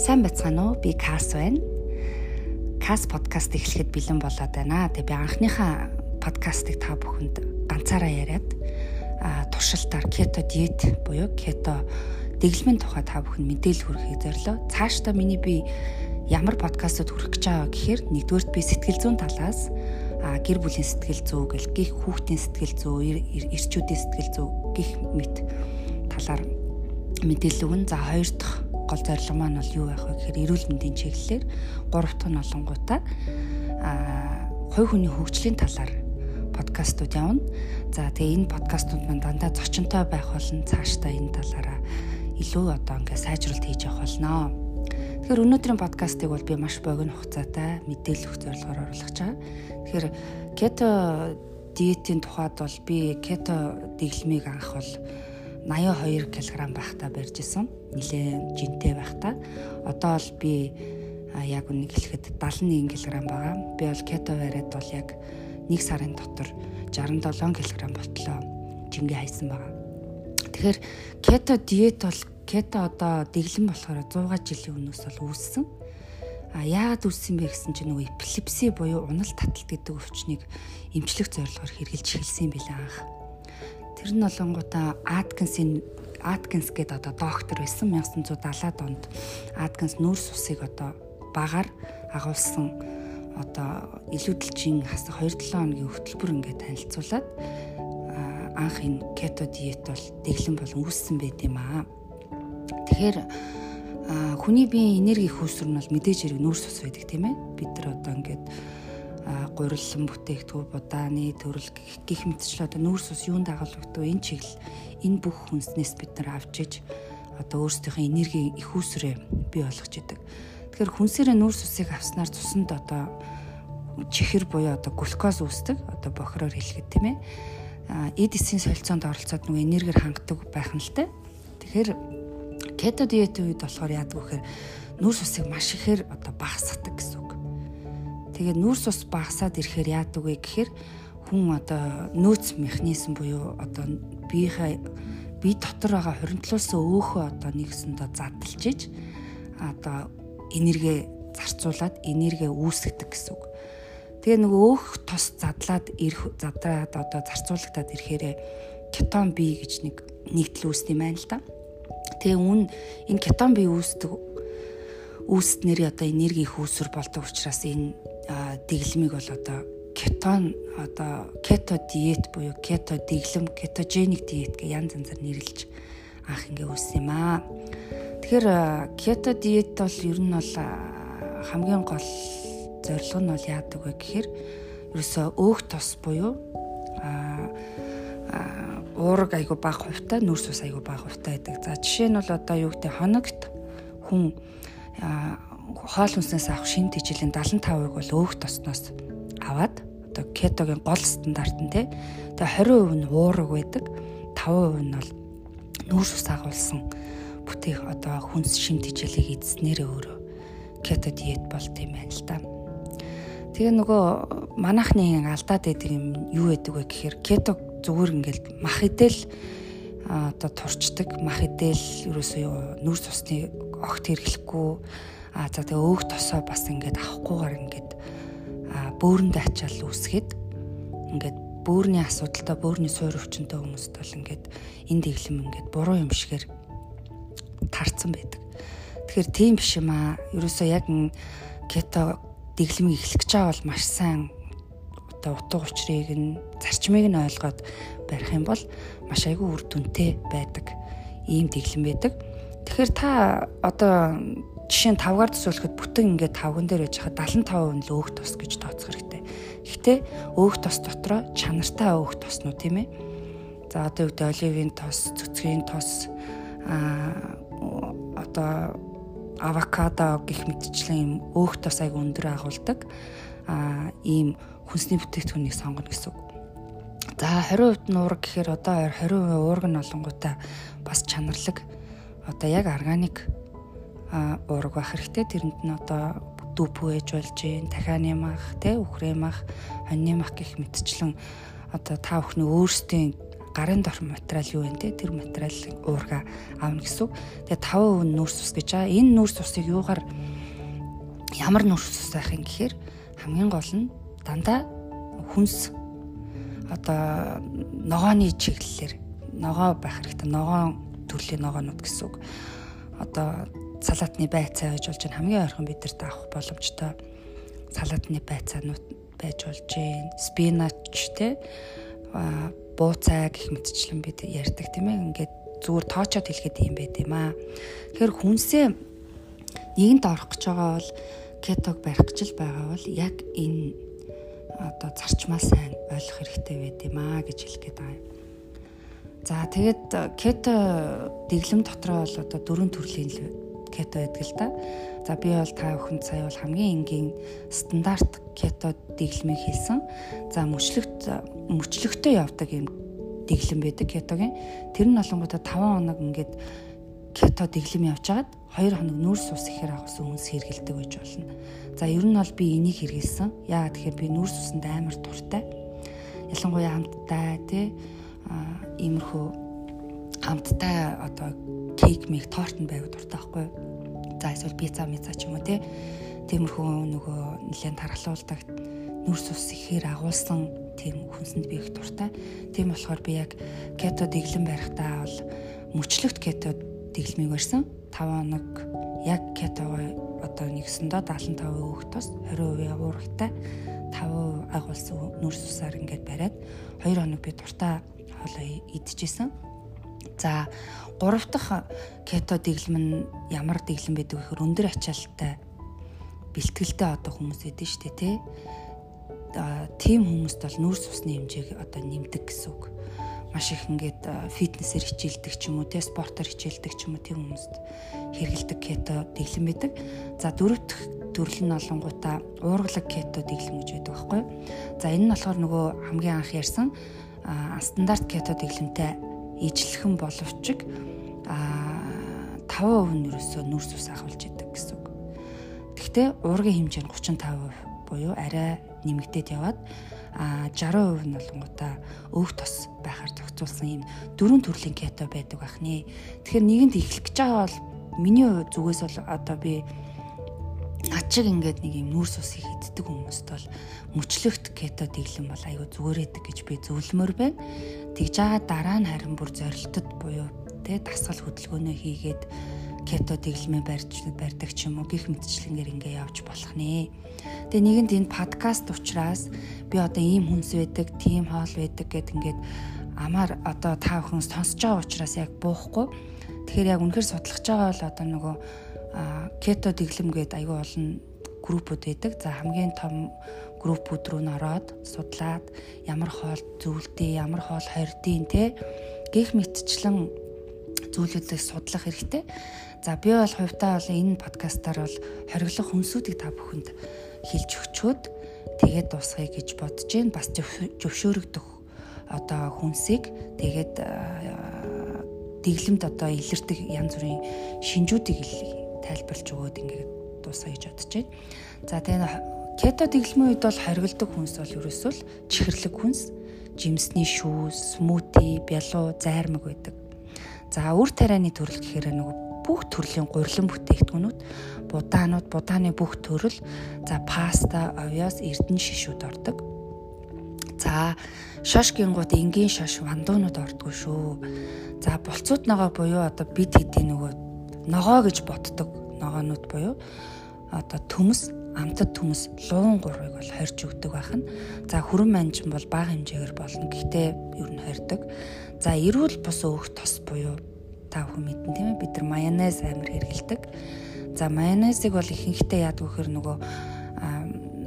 Сайн байцгаана уу? Би Кас байна. Кас подкаст эхлэхэд бэлэн болоод байна. Тэгээ би анхныхаа подкастыг та бүхэнд ганцаараа яриад а туршилтаар кето диет буюу кето дэглэмийн тухай та бүхэнд мэдээлэл хүргэхийг зорилоо. Цаашдаа миний би ямар подкастууд хүргэх гэж байгаа гэхээр нэгдүгээрт би сэтгэл зүйн талаас а гэр бүлийн сэтгэл зүй гэл гих хүүхдийн сэтгэл зүй эрчүүдийн сэтгэл зүй гих мэт талаар мэдээлэл өгнө. За хоёр дахь гол зорилго маань бол юу байх вэ гэхээр эрүүл мэндийн чиглэлээр гурав дахь нь олонгуудаа а хувь хүний хөгжлийн талаар подкастууд явна. За тэгээ энэ подкастууд маань дандаа зочинтой байх болно. Цаашдаа энэ талаараа илүү одоо ингээ сайжруулалт хийж явах болно. Тэгэхээр өнөөдрийн подкастыг бол би маш богино хугацаатай мэдээлэл өгөх зорилгоор оруулах чаа. Тэгэхээр кето диетийн тухайд бол би кето дэглэмийг анх бол 82 кг байхдаа барьж исэн. Нилээ жинтэй байхдаа. Одоо л би яг үнийг хэлэхэд 71 кг байгаа. Би бол кето бариад бол яг 1 сарын дотор 67 кг болтлоо. Жингээ хайсан байгаа. Тэгэхээр кето диет бол кето одоо дэглэм болохоор 100 жилийн өмнөөс бол үүссэн. А яагаад үүссэн бэ гэсэн чинь нөгөө эпилепси буюу унал таталт гэдэг өвчнийг эмчлэх зорилгоор хэрэгжилж эхэлсэн юм билээ анх. Тэр нь болонгуудаа Аткинсийн Аткинс гэдэг одоо доктор байсан 1970-аад онд Аткинс нүүрс усыг одоо багаар агуулсан одоо илүүдэлжийн хасах 2-7 хоногийн хөтөлбөр ингээд танилцуулаад анх энэ кето диет бол дэглэм болон үүссэн байт юм аа. Тэгэхээр хүний биеийн энерги хөөсөр нь бол мэдээж хэрэг нүүрс ус байдаг тийм ээ. Бид нар одоо ингээд гурилсан бүтээгдэхүүн будааны төрөл гих мэтчлээ одоо нүүрс ус юунд дагуулдаг энэ чиглэл энэ бүх хүнснээс бид нар авч иж одоо өөрсдийнхөө энерги их үүсрээ бий болгож идэг. Тэгэхээр хүнсээрээ нүүрс усыг авснаар цуснд одоо чихэр буюу одоо глюкоз үүсдэг одоо бохироор хэлэхэд тийм ээ. Эд эсийн солилцоонд оролцоод нөгөө энергиэр хангадаг байх нь л те. Тэгэхээр кето диетийн үед болохоор яадаг вэ гэхээр нүүрс усыг маш ихээр одоо багасгадаг гэсэн Тэгээд нүүрс ус багасаад ирэхээр яадаг вэ гэхээр хүн одоо нөөц механизм буюу одоо биеийнхээ бие дотор байгаа хоригдлуулсан өөхөө одоо нэгсэндээ задлж иж одоо энерги зарцуулаад энерги үүсгдэг гэсэн үг. Тэгээ нөгөө өөх тос задлаад ирэх задраад одоо зарцуулагдаад ирэхээр кетон бие гэж нэг нэгдэл үүсдэм байна л да. Тэгээ үн энэ кетон бие үүсдэг үүснээр одоо энерги их үүсвэр болдог учраас энэ дэглэмийг бол одоо кетон одоо кето диет буюу кето дэглэм кетогеник диет гэх янз янзаар нэрлэж анх ингээ үүссэн юм аа. Тэгэхээр кето диет бол ер нь бол хамгийн гол зорилго нь бол яадаг вэ гэхээр ерөөсөө өөх тос буюу а уураг айгу бага хувьтай нүрс ус айгу бага хувьтай байдаг. За жишээ нь бол одоо юу гэдэг хоногт хүн хоол хүнснээс авах шин тэжээлийн 75% бол өөх тосноос аваад одоо кетогийн гол стандарт нь те. Тэгээ 20% нь уураг байдаг. 5% нь бол нүүрс ус агуулсан бүтээх одоо хүнс шин тэжээлийг эзснээрээ өөрөө кето диет болт юм байна л да. Тэгээ нөгөө манайхны алдаад байдаг юм юу байдаг вэ гэхээр кето зүгээр ингээл мах идэл одоо турчдаг мах идэл ерөөсөө нүүрс усны огт хэрэглэхгүй А за тэгээ өөх тосоо бас ингээд авахгүйгээр ингээд бөөрөндөө ачаал үүсгээд ингээд бөөрийн асуудалтай бөөрийн суур өвчнөд хүмүүст бол ингээд энэ дэглэм ингээд буруу юм шигээр тарцсан байдаг. Тэгэхээр тийм биш юм аа. Ерөөсөө яг кето дэглэмийг эхлэх гэж байгаа бол маш сайн одоо утга учирыг нь зарчмыг нь ойлгоод барих юм бол маш айгүй үр дүнтэй байдаг ийм дэглэм байдаг. Тэгэхээр та одоо жишээ нь 5-гаар төсөөлөхөд бүтэн ингээд 5ган дээр байж хаа 75% нь л өөх тос гэж тооцох хэрэгтэй. Гэхдээ өөх тос дотроо чанартай өөх тосноо тийм ээ. За одоо гэдэг оливын тос, цөцгийн тос аа одоо авокадо гэх мэтчлэн юм өөх тос айгу өндөр агуулдаг аа ийм хүнсний бүтээгдэхүүнийг сонгоно гэсэн үг. За 20% нь уурга гэхээр одоо 20% уурга нь олонгуудаа бас чанарлаг одоо яг органик уураг байх хэрэгтэй. Тэрэнд нь одоо дүүпүү ээж болж гин, дахианы мах, тэ үхрээ мах, хоньны мах гэх мэтчлэн одоо та бүхний өөрсдийн гарын дорх материал юу вэ те тэр материалын уурга аавна гэсэн. Тэгээ 5% нүүрс ус гэж байгаа. Энэ нүүрс усыг юугаар ямар нүүрс ус байх юм гэхээр хамгийн гол нь дандаа хүнс одоо ногооны чиглэлээр ногоо байх хэрэгтэй. Ногоон төрлийн ногоонууд гэсэн үг. Одоо салаатны байцаа байж болж хамгийн ойрхон бидэрт авах боломжтой салаатны байцаанууд байж болж гин спинач те бууцаа гэх мэтчлэн бид ярьдаг тийм ээ. Ингээд зүгээр тоочоод хэлэхэд юм байт юм аа. Тэгэхээр хүнсээ нэгэнт орох гэж байгаа бол кетог барих гэж л байгаа бол яг энэ одоо зарчмаа сайн ойлгох хэрэгтэй байт юм аа гэж хэлэх гээд байгаа юм. За тэгээд кето дэглэм дотроо бол одоо дөрвөн төрлийн кето байдаг л да. За би бол та бүхэнд сая бол хамгийн энгийн стандарт кето дэглэмийг хэлсэн. За мөчлөгт мөчлөгтөө явдаг юм дэглэм байдаг кетогийн. Тэр нь олонгуудаа 5 хоног ингээд кето дэглэм явжгаад 2 хоног нүүрс ус ихээр агуулсан хүнс хэргэлдэг байж болно. За ер нь бол би энийг хэрэгэлсэн. Яагаад тэгэхээр би нүүрс усанд амар дуртай. Ялангуяа хамттай тий иймэрхүү хамттай одоо кейк мэг торт нь байгаад дуртай байхгүй юу? За эсвэл пицца мица ч юм уу те. Тиймэрхүү нөгөө нэлээд тархалуулдаг нүрс ус ихээр агуулсан тийм хүнсэнд би их дуртай. Тийм болохоор би яг кето дэглэм барихтаа бол мөчлөгт кето дэглэмийг барьсан. 5 хоног яг кетогоо одоо нэгсэндээ 75% өгтөөс 20% уургатай 5% агуулсан нүрс усаар ингээд бариад 2 хоног би дуртай хоолоо идчихсэн. За гурав дахь кето дэглэм нь ямар дэглэм байдаг гэхээр өндөр ачаалттай бэлтгэлтэй одоо хүмүүс эдэн штэ тий. Тийм хүмүүст бол нүүрс усны хэмжээг одоо нэмдэг гэсэн үг. Маш их ингээд фитнесээр хичээлдэг ч юм уу тий спортоор хичээлдэг ч юм уу тийм хүмүүст хэрэгэлдэг кето дэглэм байдаг. За дөрөв дэх төрөл нь олонгуудаа уургалаг кето дэглэм гэж байдаг байхгүй. За энэ нь болохоор нөгөө хамгийн анх ярьсан стандарт кето дэглэмтэй ижлэхэн боловч а 5% нь ерөөсөө нүрс ус ахуулж идэг гэсэн үг. Гэхдээ уургийн хэмжээ нь 35% буюу арай нэмэгдээд яваад а 60% нь болонгуудаа өв тос байхаар зохицуулсан юм дөрвөн төрлийн кето байдаг бахны. Тэгэхээр нэгэнд эхлэх гэж байгаа бол миний зүгээс бол одоо би над шиг ингээд нэг юм нүүрс усыг иддэг хүмүүст бол мөчлөгт кето дэглэм бол айгүй зүгээр эдэг гэж би зөвлөмөр байна. Тэгж байгаа дараа нь харин бүр зорилтод буюу тэ дасгал хөдөлгөөнөө хийгээд кето дэглэмээ барьж барьдаг ч юм уу гих мэтчлэнгээр ингээ явж болох нэ. Тэгээ нэгэнд энэ подкаст учраас би одоо ийм хүнс байдаг, тийм хоол байдаг гэд ингээд амаар одоо та бүхэн сонсож байгаа учраас яг буухгүй. Тэгэхээр яг үнэхээр судлах байгаа бол одоо нөгөө кето дэглэм гээд аюу олон группүүд байдаг. За хамгийн том группүүд рүү н ороод судлаад ямар хоол зөвлөдөө, ямар хоол хордын те гих мэтчлэн зүйлүүдийг судлах хэрэгтэй. За би бол хувьдаа бол энэ подкастаар бол хориглох хүнсүүдийг та бүхэнд хэлж өгчөөд тэгээд дуусгая гэж бодож байна. Бас зөвшөөрөгдөх одоо хүнсийг тэгээд дэглэмд одоо илэрдэг янз бүрийн шинжүүдийг тайлбарлаж өгөөд ингээд дуусгая гэж бодож байна. За тэгээ кето дэглэмийн үед бол хоригддаг хүнс бол ерөөсөө л чихэрлэг хүнс, жимсний шүү, смути, бялуу, зайрмаг байдаг. За үр тарианы төрөл гэхээр нөгөө бүх төрлийн гурилан бүтээгдэхүүнүүд, будаанууд, будааны бүх төрөл, за паста, овёс, эрдэнэ шишүүд ордог. За шош гингууд энгийн шош вандуунууд ордгоо шүү. За болцууд ногоо буюу одоо бид хэдийн нөгөө ногоо гэж боддог ногоонууд буюу одоо төмс амтад төмс луун гурвыг бол хорж өгдөг байх нь. За хүрэн манжин бол бага хэмжээгээр болно. Гэхдээ ер нь хордог. За эрүүл бус өөх тос буюу та бүхэн мэдэн тийм ээ бид нар майонез амар хэрэгэлдэг. За майонезыг бол ихэнхдээ яадаг вөхөр нөгөө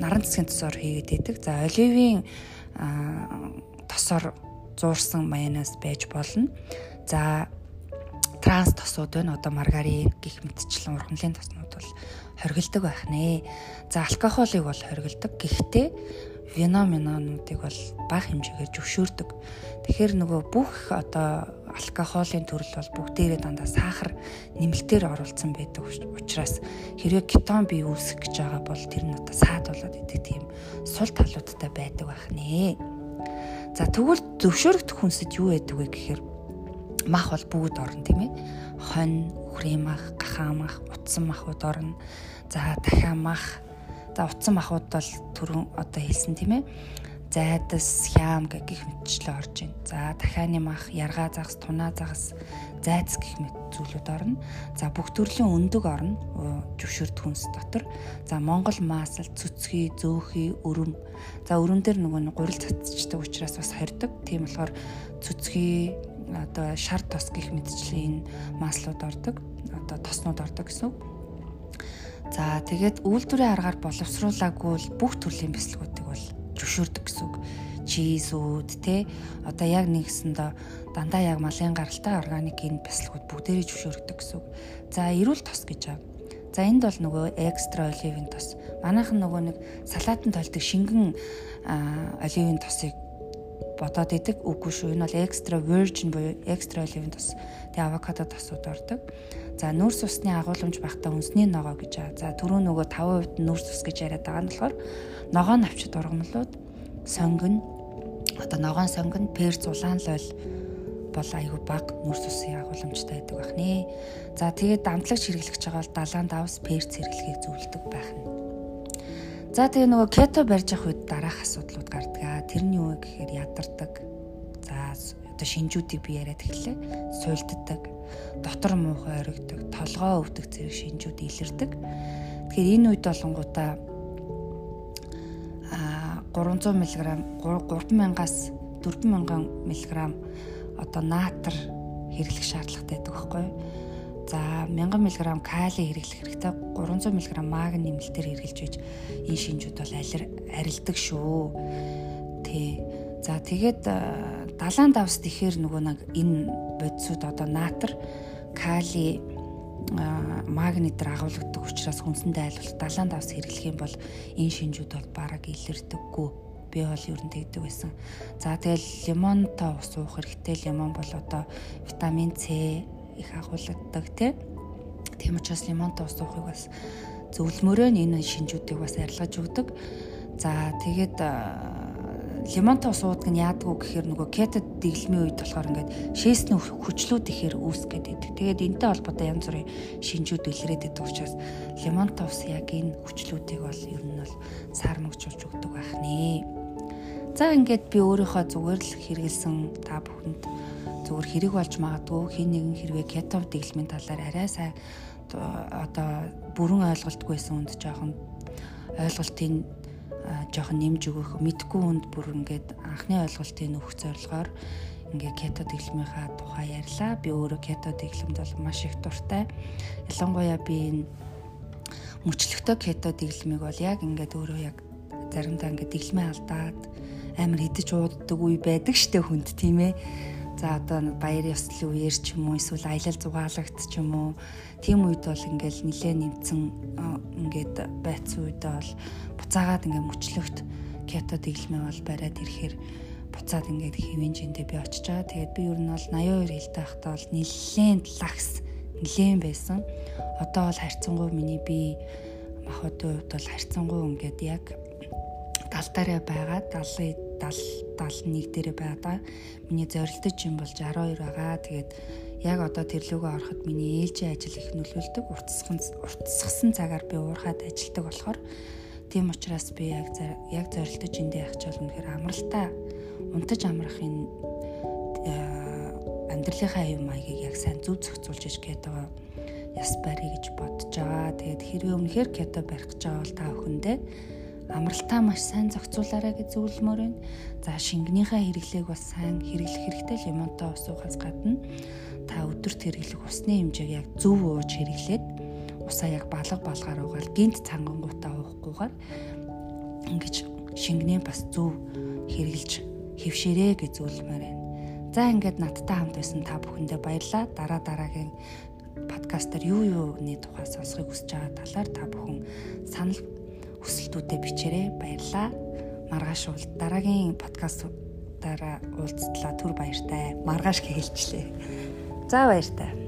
наран цэцгийн тосоор хийгээд байдаг. За оливийн тосоор зуурсан майонез байж болно. За транс тосууд байна. Одоо маргарин гих мэтчлэн ургамлын тоснууд бол хоригддаг байх нэ. За алкохолыг бол хоригддаг. Гэхдээ вино минонуудыг бол бага хэмжээгээр зөвшөөрдөг. Тэгэхээр нөгөө бүх одоо алкохолын төрөл бол бүгдээрээ дандаа сахар нэмэлтээр оруулсан байдаг учраас хэрвээ кетон бий үүсгэх гэж байгаа бол тэр нь одоо саад болоод идэг тийм сул талуудтай байдаг байх нэ. За тэгвэл зөвшөөрөгдөх хүнсэд юу байдаг вэ гэхээр мах бол бүгд орно тийм ээ. Хонь, үхрийн мах, гахаан мах, утсан махуд орно. За дахиад мах. За утсан махуд бол түрүүн одоо хэлсэн тийм ээ зайдас, хям гэх мэтчлээ орж байна. За дахианы мах, яргаа загас, тунаа загас, зайц гэх мэт зүйлүүд орно. За бүх төрлийн өндөг орно зөвшөөрд хүнс дотор. За Монгол маасал, цүцгий, зөөхий, өрөм. За өрөм дээр нөгөө гурил цацчдаг учраас бас хордог. Тийм болохоор цүцгий одоо шар тос гэх мэтчлээ энэ маслууд ордог. Одоо тоснууд ордог гэсэн үг. За тэгээд үйлдвэрийн аргаар боловсруулаагүй бүх төрлийн бяцлагуудыг бол зөвшөөрдөг гэсэн үг. Чизүүд те одоо яг нэгсэндээ дандаа яг малын гаралтай органикийн бяцлагууд бүгдээрээ зөвшөөрдөг гэсэн үг. За эрүүл тос гэж байна. За энд бол нөгөө экстра оливын тос. Манайхан нөгөө нэг салаатанд толдог шингэн оливын тосыг бодоод идэг үгүй шүү. Энэ бол экстра virgin буюу экстра оливын тос. Тэгээ авокадо тосууд ордог. За нүүрс усны агуулмж багтаа үнсний ногоо гэж байгаа. За түрүү нөгөө 5% нүүрс ус гэж яриад байгаа нь болохоор ногоон навчид ургамлууд сонгон одоо ногоон сонгон перц улаан лол бол айгүй баг нүрс усын агуулмжтай байдаг байх нэ. За тэгээд дамтлагч хэрэглэж байгаа бол далаан давс перц хэрэглэхийг зөвлөдөг байх нь. За тэгээ нөгөө кето барьж явах үед дараах асуудлууд гардаг. Тэрний юу гэхээр ядардаг. За одоо шинжүүдийг би яриад эхэллээ. Суйлддаг, дотор муухай оригдог, толгоо өвдөх зэрэг шинжүүд илэрдэг. Тэгэхээр энэ үед болонгуудаа 300 мг 3000-аас 4000 мг одоо наатар хэрэглэх шаардлагатай байдаг байхгүй юу? За 1000 мг кали хэрэглэх хэрэгтэй 300 мг магний нэмэлтээр хэрэглэж байж энэ шинжүүд бол арилдаг шүү. Тэ. За тэгээд далайн давс тэгэхээр нөгөө нэг энэ бодисууд одоо наатар кали магнитээр агуулдаг учраас хүнсэндээ айлуулт далайн давс хэрэглэх юм бол энэ шинжүүд бол бараг илэрдэггүй би бол ер нь тэгдэг байсан. За тэгэл лимонтой ус уух хэрэгтэй. Лимон бол одоо витамин С их агуулдаг тий. Тийм учраас лимонтой ус уухыг бас зөвлөмөрөө энэ шинжүүдийг бас арилгаж өгдөг. За тэгээд лимонтой ус уудаг нь яадаг вэ гэхээр нөгөө кето дэглэмийн үед болохоор ингээд шээсний хүчлүүд ихээр үүсгээд идэг. Тэгээд энэтэй холбоотой янз бүрийн шинжүүд илрээд идэг учраас лимонтой ус яг энэ хүчлүүдийг бол ер нь бол сармагчулж өгдөг байх нэ. За ингээд би өөрийнхөө зүгээр л хэрэгэлсэн та бүхэнд зүгээр хэрэг болж магадгүй хин нэгэн хэрвээ кето дэглэмийн талаар арай сайн одоо бүрэн ойлголтгүйсэн үнд жоохон ойлголтын жоохон нэмж өгөх мэдгүй хүнд бүр ингээд анхны ойлголтыг нөхөх зорилгоор ингээ кето дэглэмийнхаа тухай ярьлаа. Би өөрөө кето дэглэмд бол маш их дуртай. Ялангуяа би энэ мөчлөгтэй кето дэглэмийг бол яг ингээд өөрөө яг заримдаа ингээ дэглэмээ алдаад амар хідэж ууддаг үе байдаг штэ хүнд тийм ээ. За одоо баяр ёслолын үеэр ч юм уу эсвэл аялал зугаалагт ч юм уу тийм үед бол ингээл нилээ нэмсэн ингээд байцсан үедээ бол буцаагаад ингээд мөчлөгт кето дэглэмээ бол бариад ирэхээр буцаад ингээд хэвэн жиндээ би очиж байгаа. Тэгээд би ер нь бол 82 хэлтэй байхдаа бол нилээн лагс нилээн байсан. Одоо бол харьцангуй миний би махбодын хувьд бол харьцангуй ингээд яг далдаараа байгаа 70 70 71 дээрээ байгаа. Миний зорилтож юм бол 62 байгаа. Тэгээд яг одоо тэрлүүгөө ороход миний ээлжийн ажил их нөлөөлдөг. Уртсгсан уртсгсан цагаар би уурхаад ажилдаг болохоор тийм учраас би яг яг зорилтож эндээ явах ч болно гэхээр амралтай унтаж амрахын э, амьдралынхаа аюу маягийг яг сайн зөв зохицуулж иж байгаа яс барья гэж бодож байгаа. Тэгээд хэрвээ өмнөхөр кето барих гэж байгаа бол та бүхэндээ амралтаа маш сайн зохицуулаарай гэж зөвлөмөр байна. За шингэнийхээ хэрэглээг бас сайн хэрэглэх хэрэгтэй лимонтой ус уухаас гадна та өдөрт хэрэглэх усны хэмжээг яг зөв ууж хэрэглээд усаа яг балга балгаар уугаад гинт цангангуудаа уухгүйгээр ингэж шингэнээ бас зөв хэрэглэж хэвшээрээ гэж зөвлөмөр байна. За ингээд надтай хамт байсан та бүхэндээ баярлалаа. Дараа дараагийн подкастер юу юуны тухай сонсохыг хүсэж байгаа талаар та бүхэн санал хүсэлтүүдэд бичээрэй. Баярлалаа. Маргааш уул дараагийн подкастуудаараа уулзтлаа түр баяртай. Маргааш хэлжлээ. За баяртай.